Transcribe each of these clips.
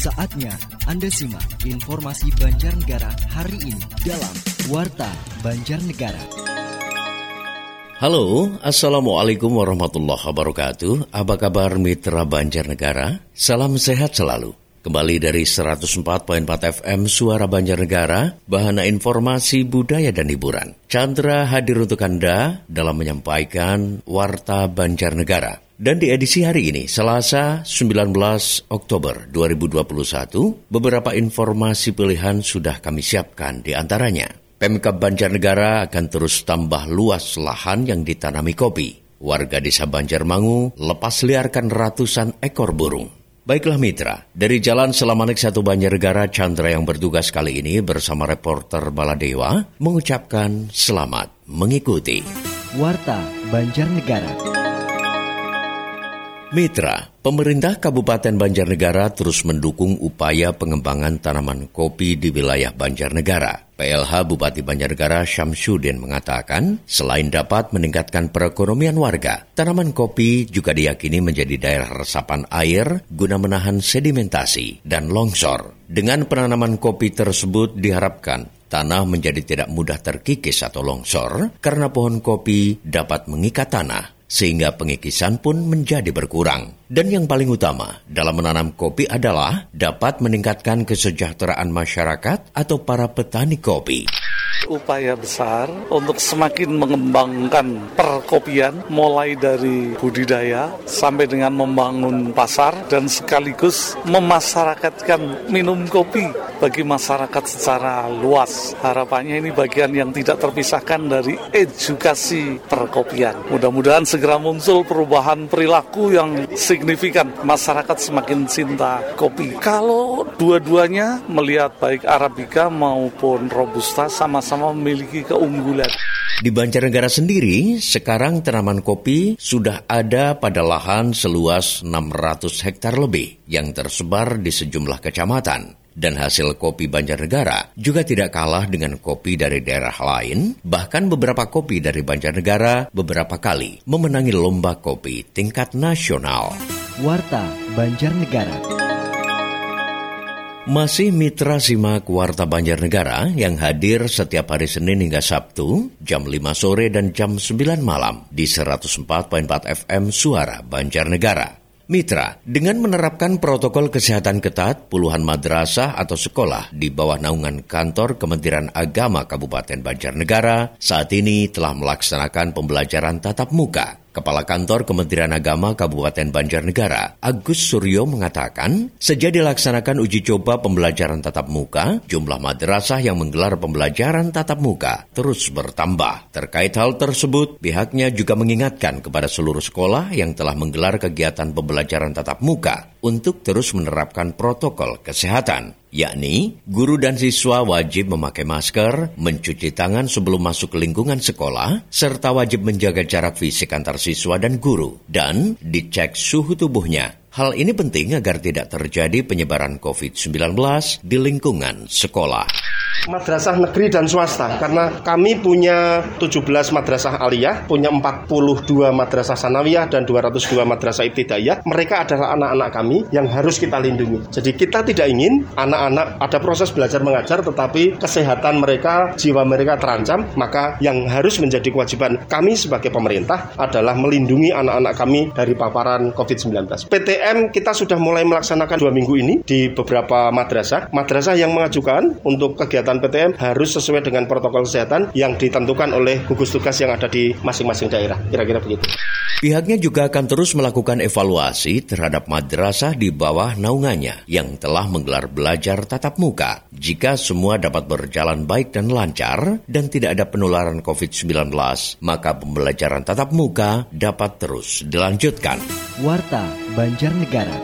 Saatnya Anda simak informasi Banjarnegara hari ini dalam Warta Banjarnegara. Halo, Assalamualaikum warahmatullahi wabarakatuh. Apa kabar mitra Banjarnegara? Salam sehat selalu. Kembali dari 104.4 FM Suara Banjarnegara, bahana informasi budaya dan hiburan. Chandra hadir untuk Anda dalam menyampaikan Warta Banjarnegara. Dan di edisi hari ini, Selasa 19 Oktober 2021, beberapa informasi pilihan sudah kami siapkan di antaranya. Pemkab Banjarnegara akan terus tambah luas lahan yang ditanami kopi. Warga desa Banjarmangu lepas liarkan ratusan ekor burung. Baiklah mitra, dari Jalan Selamanik Satu Banjarnegara, Chandra yang bertugas kali ini bersama reporter Baladewa mengucapkan selamat mengikuti. Warta Banjarnegara. Mitra, pemerintah Kabupaten Banjarnegara terus mendukung upaya pengembangan tanaman kopi di wilayah Banjarnegara. PLH Bupati Banjarnegara Syamsuddin mengatakan, selain dapat meningkatkan perekonomian warga, tanaman kopi juga diyakini menjadi daerah resapan air guna menahan sedimentasi dan longsor. Dengan penanaman kopi tersebut diharapkan tanah menjadi tidak mudah terkikis atau longsor karena pohon kopi dapat mengikat tanah sehingga pengikisan pun menjadi berkurang. Dan yang paling utama dalam menanam kopi adalah dapat meningkatkan kesejahteraan masyarakat atau para petani kopi upaya besar untuk semakin mengembangkan perkopian mulai dari budidaya sampai dengan membangun pasar dan sekaligus memasyarakatkan minum kopi bagi masyarakat secara luas. Harapannya ini bagian yang tidak terpisahkan dari edukasi perkopian. Mudah-mudahan segera muncul perubahan perilaku yang signifikan. Masyarakat semakin cinta kopi. Kalau dua-duanya melihat baik Arabica maupun Robusta sama-sama sama memiliki keunggulan. Di Banjarnegara sendiri, sekarang tanaman kopi sudah ada pada lahan seluas 600 hektar lebih yang tersebar di sejumlah kecamatan. Dan hasil kopi Banjarnegara juga tidak kalah dengan kopi dari daerah lain, bahkan beberapa kopi dari Banjarnegara beberapa kali memenangi lomba kopi tingkat nasional. Warta Banjarnegara. Masih mitra simak Warta Banjarnegara yang hadir setiap hari Senin hingga Sabtu jam 5 sore dan jam 9 malam di 104.4 FM Suara Banjarnegara. Mitra, dengan menerapkan protokol kesehatan ketat, puluhan madrasah atau sekolah di bawah naungan kantor Kementerian Agama Kabupaten Banjarnegara saat ini telah melaksanakan pembelajaran tatap muka Kepala Kantor Kementerian Agama Kabupaten Banjarnegara, Agus Suryo mengatakan, sejak dilaksanakan uji coba pembelajaran tatap muka, jumlah madrasah yang menggelar pembelajaran tatap muka terus bertambah. Terkait hal tersebut, pihaknya juga mengingatkan kepada seluruh sekolah yang telah menggelar kegiatan pembelajaran tatap muka untuk terus menerapkan protokol kesehatan yakni guru dan siswa wajib memakai masker, mencuci tangan sebelum masuk ke lingkungan sekolah, serta wajib menjaga jarak fisik antar siswa dan guru, dan dicek suhu tubuhnya. Hal ini penting agar tidak terjadi penyebaran COVID-19 di lingkungan sekolah madrasah negeri dan swasta karena kami punya 17 madrasah aliyah, punya 42 madrasah sanawiyah dan 202 madrasah ibtidaiyah. Mereka adalah anak-anak kami yang harus kita lindungi. Jadi kita tidak ingin anak-anak ada proses belajar mengajar tetapi kesehatan mereka, jiwa mereka terancam, maka yang harus menjadi kewajiban kami sebagai pemerintah adalah melindungi anak-anak kami dari paparan COVID-19. PTM kita sudah mulai melaksanakan dua minggu ini di beberapa madrasah. Madrasah yang mengajukan untuk kegiatan PTM harus sesuai dengan protokol kesehatan yang ditentukan oleh gugus tugas yang ada di masing-masing daerah. Kira-kira begitu. Pihaknya juga akan terus melakukan evaluasi terhadap madrasah di bawah naungannya yang telah menggelar belajar tatap muka. Jika semua dapat berjalan baik dan lancar dan tidak ada penularan COVID-19, maka pembelajaran tatap muka dapat terus dilanjutkan. Warta Banjarnegara.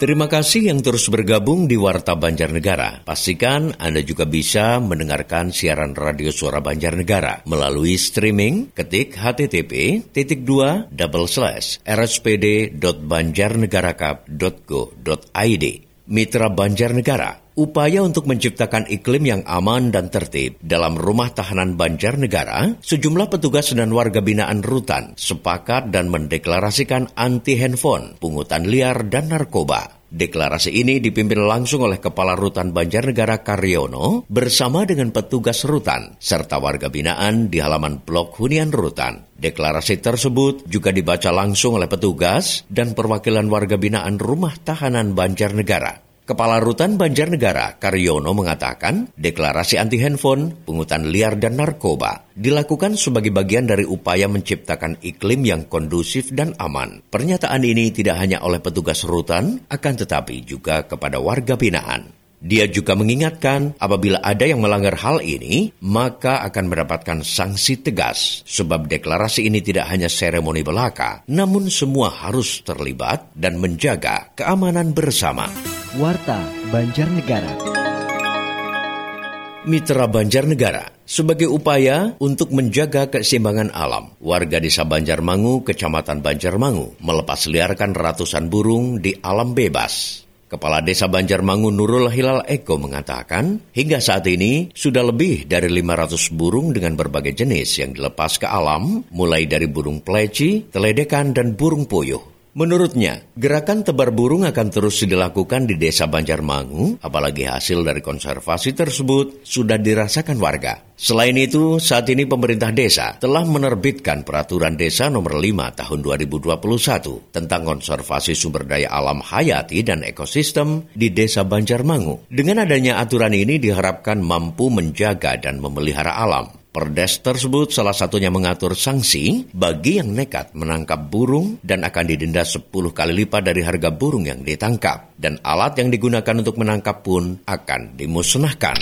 Terima kasih yang terus bergabung di Warta Banjarnegara. Pastikan Anda juga bisa mendengarkan siaran radio suara Banjarnegara melalui streaming ketik http titik dua double slash rspd.banjarnegarakap.go.id. Mitra Banjarnegara, upaya untuk menciptakan iklim yang aman dan tertib dalam rumah tahanan Banjarnegara, sejumlah petugas dan warga binaan rutan sepakat dan mendeklarasikan anti handphone, pungutan liar, dan narkoba. Deklarasi ini dipimpin langsung oleh Kepala Rutan Banjarnegara Karyono bersama dengan petugas rutan serta warga binaan di halaman blok hunian rutan. Deklarasi tersebut juga dibaca langsung oleh petugas dan perwakilan warga binaan rumah tahanan Banjarnegara. Kepala Rutan Banjarnegara, Karyono mengatakan, deklarasi anti handphone, pungutan liar dan narkoba dilakukan sebagai bagian dari upaya menciptakan iklim yang kondusif dan aman. Pernyataan ini tidak hanya oleh petugas rutan, akan tetapi juga kepada warga binaan. Dia juga mengingatkan apabila ada yang melanggar hal ini, maka akan mendapatkan sanksi tegas. Sebab deklarasi ini tidak hanya seremoni belaka, namun semua harus terlibat dan menjaga keamanan bersama. Warta Banjarnegara. Mitra Banjarnegara, sebagai upaya untuk menjaga keseimbangan alam, warga desa Banjarmangu, kecamatan Banjarmangu, melepas liarkan ratusan burung di alam bebas. Kepala Desa Banjarmangu Nurul Hilal Eko mengatakan, hingga saat ini sudah lebih dari 500 burung dengan berbagai jenis yang dilepas ke alam, mulai dari burung pleci, teledekan, dan burung puyuh. Menurutnya, gerakan tebar burung akan terus dilakukan di Desa Banjarmangu, apalagi hasil dari konservasi tersebut sudah dirasakan warga. Selain itu, saat ini pemerintah desa telah menerbitkan peraturan desa nomor 5 tahun 2021 tentang konservasi sumber daya alam hayati dan ekosistem di Desa Banjarmangu. Dengan adanya aturan ini diharapkan mampu menjaga dan memelihara alam. Perdes tersebut salah satunya mengatur sanksi bagi yang nekat menangkap burung dan akan didenda 10 kali lipat dari harga burung yang ditangkap. Dan alat yang digunakan untuk menangkap pun akan dimusnahkan.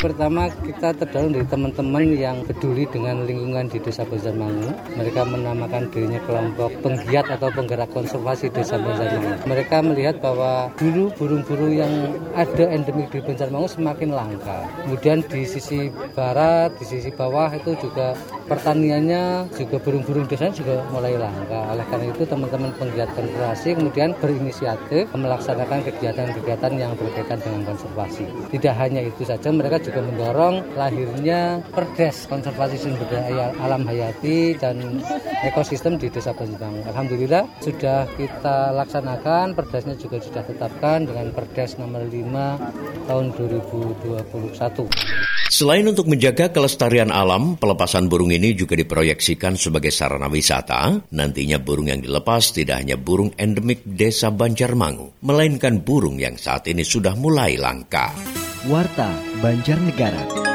Pertama kita terdorong dari teman-teman yang peduli dengan lingkungan di Desa Banjarmangu. Mereka menamakan dirinya kelompok penggiat atau penggerak konservasi Desa Banjarmangu. Mereka melihat bahwa dulu burung-burung yang ada endemik di Banjarmangu semakin langka. Kemudian di sisi barat, di sisi bawah itu juga pertaniannya juga burung-burung desa juga mulai langka. Oleh karena itu teman-teman penggiat konservasi kemudian berinisiatif melaksanakan kegiatan-kegiatan yang berkaitan dengan konservasi. Tidak hanya itu saja, mereka juga mendorong lahirnya perdes konservasi sumber daya alam hayati dan ekosistem di Desa Banjarmangu. Alhamdulillah sudah kita laksanakan, perdesnya juga sudah tetapkan dengan perdes nomor 5 tahun 2021. Selain untuk menjaga kelestarian alam, pelepasan burung ini juga diproyeksikan sebagai sarana wisata. Nantinya burung yang dilepas tidak hanya burung endemik desa Banjarmangu, melainkan burung yang saat ini sudah mulai langka. Warta Banjarnegara.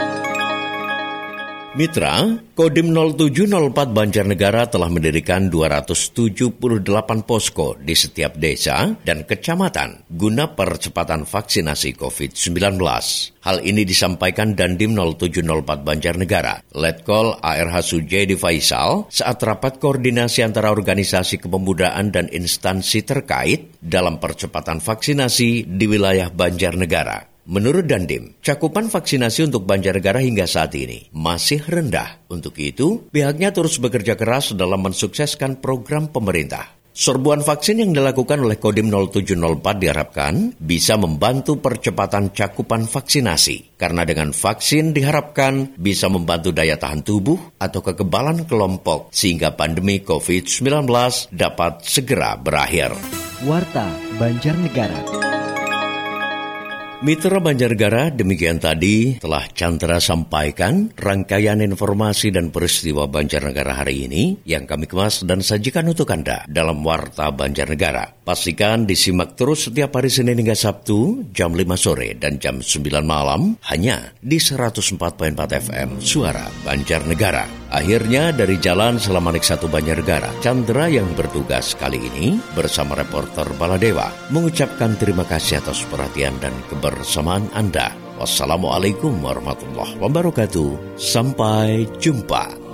Mitra, Kodim 0704 Banjarnegara telah mendirikan 278 posko di setiap desa dan kecamatan guna percepatan vaksinasi COVID-19. Hal ini disampaikan Dandim 0704 Banjarnegara, Letkol ARH Sujedi Faisal saat rapat koordinasi antara organisasi kepemudaan dan instansi terkait dalam percepatan vaksinasi di wilayah Banjarnegara. Menurut Dandim, cakupan vaksinasi untuk Banjarnegara hingga saat ini masih rendah. Untuk itu, pihaknya terus bekerja keras dalam mensukseskan program pemerintah. Serbuan vaksin yang dilakukan oleh Kodim 0704 diharapkan bisa membantu percepatan cakupan vaksinasi. Karena dengan vaksin diharapkan bisa membantu daya tahan tubuh atau kekebalan kelompok sehingga pandemi COVID-19 dapat segera berakhir. Warta Banjarnegara. Mitra Banjargara, demikian tadi telah Chandra sampaikan rangkaian informasi dan peristiwa Banjarnegara hari ini yang kami kemas dan sajikan untuk Anda dalam Warta Banjarnegara. Pastikan disimak terus setiap hari Senin hingga Sabtu jam 5 sore dan jam 9 malam hanya di 104.4 FM Suara Banjarnegara. Akhirnya dari Jalan Selamanik Satu Banjarnegara, Chandra yang bertugas kali ini bersama reporter Baladewa mengucapkan terima kasih atas perhatian dan kebersamaan kebersamaan Anda. Wassalamualaikum warahmatullahi wabarakatuh. Sampai jumpa.